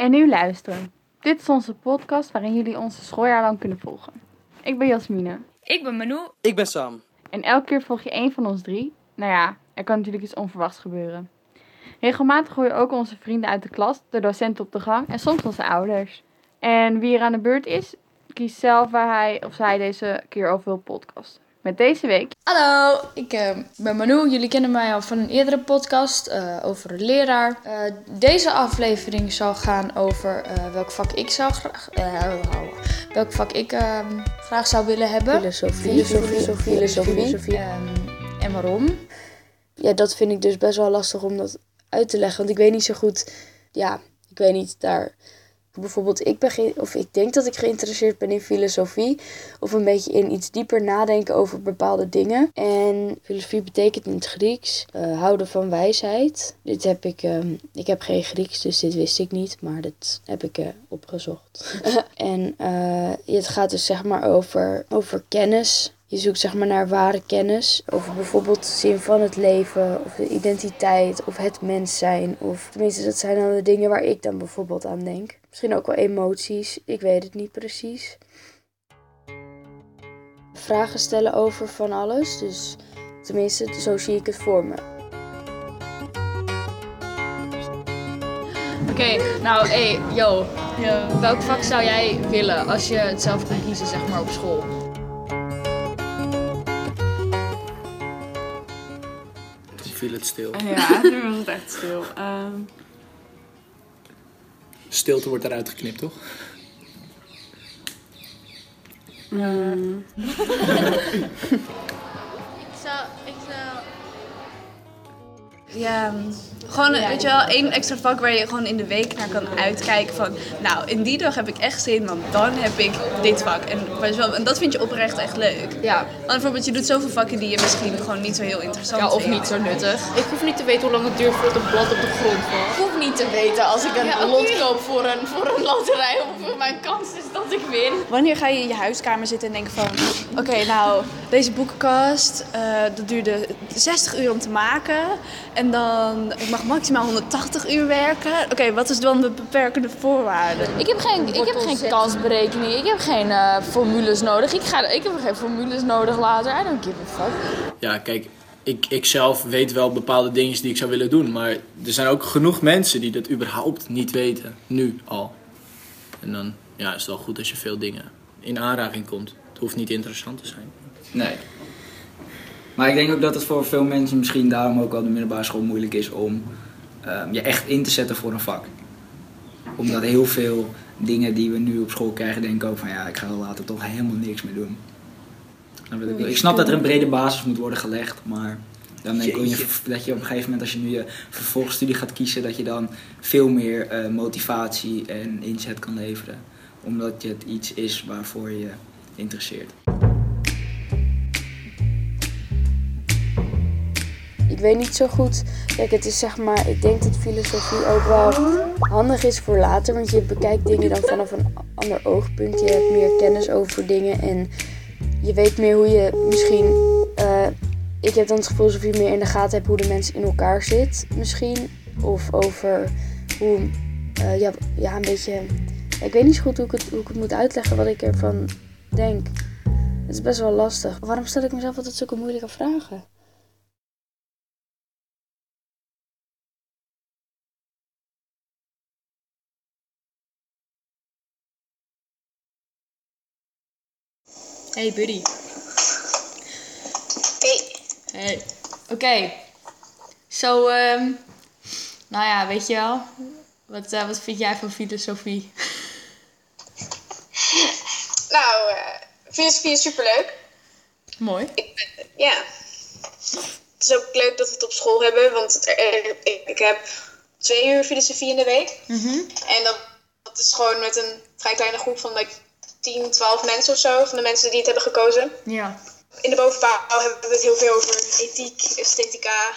En nu luisteren. Dit is onze podcast waarin jullie onze schooljaar lang kunnen volgen. Ik ben Jasmine. Ik ben Manu. Ik ben Sam. En elke keer volg je één van ons drie. Nou ja, er kan natuurlijk iets onverwachts gebeuren. Regelmatig hoor je ook onze vrienden uit de klas, de docenten op de gang en soms onze ouders. En wie er aan de beurt is, kiest zelf waar hij of zij deze keer over wil podcasten. Met deze week Hallo, ik eh, ben Manu. Jullie kennen mij al van een eerdere podcast eh, over een leraar. Eh, deze aflevering zal gaan over eh, welk vak ik zou graag, eh, welk vak ik ehm, graag zou willen hebben. Filosofie. Filosofie. Filosofie. Ehm, en waarom? Ja, dat vind ik dus best wel lastig om dat uit te leggen. Want ik weet niet zo goed. Ja, ik weet niet daar. Bijvoorbeeld, ik ben of ik denk dat ik geïnteresseerd ben in filosofie. Of een beetje in iets dieper nadenken over bepaalde dingen. En filosofie betekent in het Grieks eh, houden van wijsheid. Dit heb ik. ehm, ik heb geen Grieks, dus dit wist ik niet. Maar dat heb ik eh, opgezocht. en eh, het gaat dus zeg maar over, over kennis. Je zoekt zeg maar naar ware kennis over bijvoorbeeld de zin van het leven, of de identiteit, of het mens zijn. Of tenminste, dat zijn dan de dingen waar ik dan bijvoorbeeld aan denk. Misschien ook wel emoties, ik weet het niet precies. Vragen stellen over van alles, dus tenminste, zo zie ik het voor me. Oké, nou hey, yo. Welk vak zou jij willen als je het zelf kon kiezen, zeg maar, op school? Toen viel het stil. Ja, nu was het echt stil. Ehm, Stilte wordt eruit geknipt, toch? ehm, Ja, gewoon, weet je wel, één extra vak waar je gewoon in de week naar kan uitkijken van... Nou, in die dag heb ik echt zin, want dan heb ik dit vak. En, wel, en dat vind je oprecht echt leuk. Ja, Want bijvoorbeeld, je doet zoveel vakken die je misschien gewoon niet zo heel interessant ja of vindt. niet zo nuttig. Ik hoef niet te weten hoe lang het duurt voordat een blad op de grond valt. Ik hoef niet te weten als ik een lot koop voor een, voor een loterij of mijn kans is dat ik win. Wanneer ga je in je huiskamer zitten en denken van... Oké, nou, deze boekenkast, eh, dat duurde 60 uur om te maken. En dan, ik mag maximaal 180 uur werken. Oké, wat is dan de beperkende voorwaarde? Ik heb geen, ik heb geen kansberekening, ik heb geen eh, formules nodig. Ik, ga, ik heb geen formules nodig later. I don't give a fuck. Ja, kijk, ik, ik zelf weet wel bepaalde dingen die ik zou willen doen. Maar er zijn ook genoeg mensen die dat überhaupt niet weten. Nu al. En dan ja, is het wel goed als je veel dingen in aanraking komt. Het hoeft niet interessant te zijn. Nee. Maar ik denk ook dat het voor veel mensen misschien daarom ook wel de middelbare school moeilijk is om ehm, je echt in te zetten voor een vak. Omdat heel veel dingen die we nu op school krijgen, denken ook van ja, ik ga er later toch helemaal niks meer doen. Je ik, ik snap dat er een brede basis moet worden gelegd, maar dan denk ik Jeetje. dat je op een gegeven moment als je nu je vervolgstudie gaat kiezen, dat je dan veel meer eh, motivatie en inzet kan leveren. Omdat het iets is waarvoor je je interesseert. Ik weet niet zo goed. Kijk, het is zeg maar, ik denk dat filosofie ook wel handig is voor later. Want je bekijkt dingen dan vanaf een ander oogpunt. Je hebt meer kennis over dingen en je weet meer hoe je misschien. eh, ik heb dan het gevoel alsof je meer in de gaten hebt hoe de mens in elkaar zit, misschien. Of over hoe. eh, ja, ja, een beetje. Ik weet niet zo goed hoe ik, het, hoe ik het moet uitleggen wat ik ervan denk. Het is best wel lastig. Waarom stel ik mezelf altijd zulke moeilijke vragen? Hey buddy. Hey. Hey. Oké. Zo, ehm, nou ja, weet je wel. Wat, eh, wat vind jij van filosofie? Nou, eh, filosofie is superleuk. Mooi. Ja. Het is ook leuk dat we het op school hebben, want het, er- ik, ik heb twee uur filosofie in de week. En dat, dat is gewoon met een vrij kleine groep van like, 10, 12 mensen of zo, van de mensen die het hebben gekozen. Ja. In de bovenbouw hebben we het heel veel over ethiek, esthetica,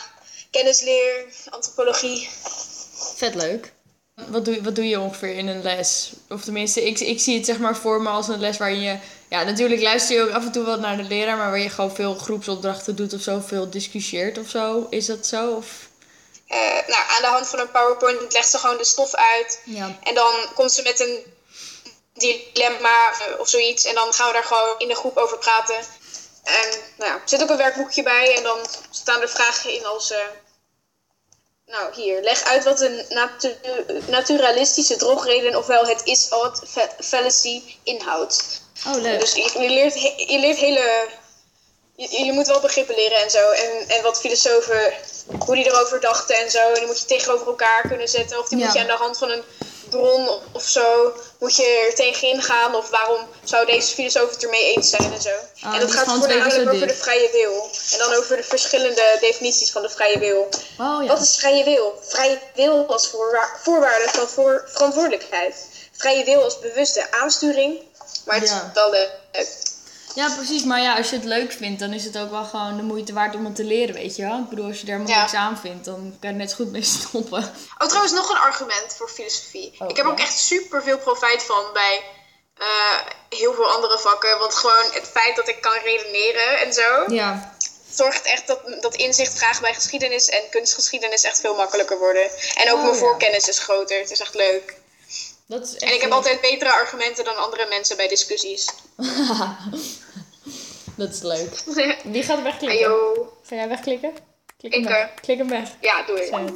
kennisleer, antropologie. Vet leuk. Wat doe, wat doe je ongeveer in een les? Of tenminste, ik, ik zie het zeg maar voor me als een les waarin je... Ja, natuurlijk luister je ook af en toe wat naar de leraar, maar waar je gewoon veel groepsopdrachten doet of zo, veel discussieert of zo. Is dat zo? Of... eh, nou, aan de hand van een PowerPoint legt ze gewoon de stof uit. Ja. En dan komt ze met een dilemma of zoiets. En dan gaan we daar gewoon in de groep over praten. En nou ja, er zit ook een werkboekje bij. En dan staan er vragen in als... eh, nou, hier. Leg uit wat een natu- naturalistische drogreden, ofwel het is-odd fa- fallacy, inhoudt. Oh, leuk. Dus je, je leert, he- je leert hele... Je, je moet wel begrippen leren en zo. En, en wat filosofen, hoe die erover dachten en zo. En die moet je tegenover elkaar kunnen zetten. Of die Ja. moet je aan de hand van een bron of, zo, moet je er tegenin gaan. Of waarom zou deze filosoof het ermee eens zijn en zo. Ah, en dat gaat voornamelijk over de vrije wil. En dan over de verschillende definities van de vrije wil. Oh ja. Wat is vrije wil? Vrije wil als voorwa- voorwaarde van voor verantwoordelijkheid. Vrije wil als bewuste aansturing. Maar het Ja. is wel leuk. Ja, precies. Maar ja, als je het leuk vindt, dan is het ook wel gewoon de moeite waard om het te leren, weet je wel. Ik bedoel, als je helemaal Ja. niks aan vindt, dan kan je er net zo goed mee stoppen. Oh, trouwens, nog een argument voor filosofie. Oh, ik heb ja. ook echt super veel profijt van bij eh, heel veel andere vakken. Want gewoon het feit dat ik kan redeneren en zo, Ja. zorgt echt dat, dat inzicht vragen bij geschiedenis en kunstgeschiedenis echt veel makkelijker worden. En ook Oh, mijn voorkennis is groter. Het is echt leuk. Dat is echt En ik heb altijd betere argumenten dan andere mensen bij discussies. Dat is leuk. Wie gaat wegklikken? Ayo. Ga jij wegklikken? Klik hem weg. Klik hem weg. Ja, doe ik. Wachten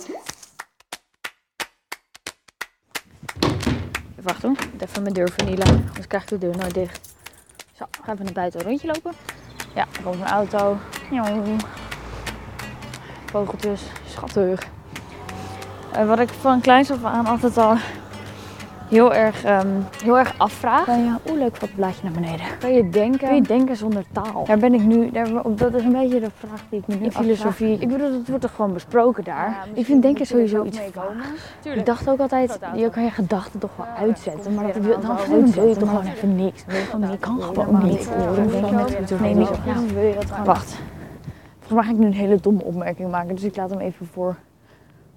hoor. Ik moet Even mijn deur vernielen, anders krijg ik de deur nooit dicht. Zo, ga even naar buiten een rondje lopen. Ja, er komt een auto. Vogeltjes, schattig. Eh, wat ik van kleins af aan altijd al heel erg, ehm, heel erg afvraag. Kan je, oeh leuk wat blaadje naar beneden. Kan je denken, kan je denken zonder taal? Daar ben ik nu, daar, dat is een beetje de vraag die ik me nu In filosofie, ik bedoel, het wordt toch gewoon besproken daar. ik vind denken sowieso iets. Ik dacht ook altijd, je kan je gedachten toch wel uitzetten, maar dat wil, dan wil je toch gewoon even niks. Dan je kan gewoon niet. Nee, niet. Ja. Wacht. Volgens mij ga ik nu een hele domme opmerking maken, dus ik laat hem even voor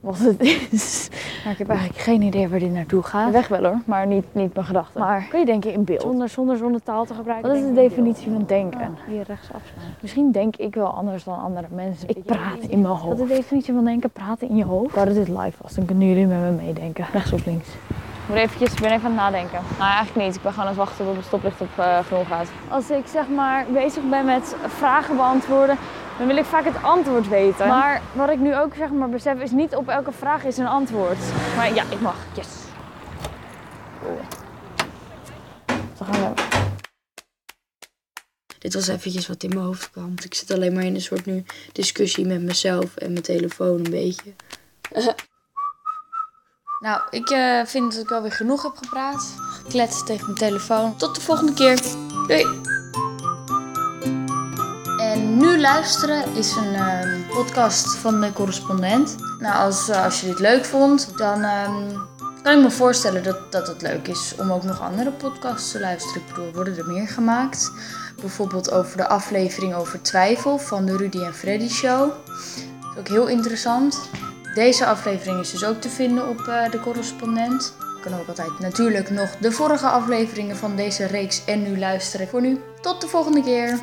wat het is. Maar ik heb eigenlijk geen idee waar dit naartoe gaat. Weg wel hoor, maar niet, niet mijn gedachten. Maar kun je denken in beeld? Zonder, zonder, zonder taal te gebruiken. Wat is de definitie van denken? Hier rechtsaf. Misschien denk ik wel anders dan andere mensen. Ik praat in mijn hoofd. Wat is de definitie van denken? Praten in je hoofd? Ik dat dit live was, dan kunnen jullie met me meedenken. Rechts of links? Ik moet eventjes, ik ben even aan het nadenken. Nou, eigenlijk niet. Ik ben gewoon aan het wachten tot het stoplicht op eh, groen gaat. Als ik zeg maar bezig ben met vragen beantwoorden, dan wil ik vaak het antwoord weten. Maar wat ik nu ook zeg maar besef is niet op elke vraag is een antwoord. Maar ja, ik mag. Yes. Dan gaan we. Dit was eventjes wat in mijn hoofd kwam. Want ik zit alleen maar in een soort nu discussie met mezelf en mijn telefoon een beetje. Nou, ik eh, vind dat ik wel weer genoeg heb gepraat. Gekletst tegen mijn telefoon. Tot de volgende keer. Doei! Nu luisteren is een ehm, podcast van de correspondent. Nou, als, eh, als je dit leuk vond, dan ehm, kan ik me voorstellen dat, dat het leuk is om ook nog andere podcasts te luisteren. Ik bedoel, worden er meer gemaakt. Bijvoorbeeld over de aflevering over twijfel van de Rudy en Freddy Show. Dat is ook heel interessant. Deze aflevering is dus ook te vinden op eh, de correspondent. Je kan ook altijd natuurlijk nog de vorige afleveringen van deze reeks en nu luisteren. Voor nu, tot de volgende keer.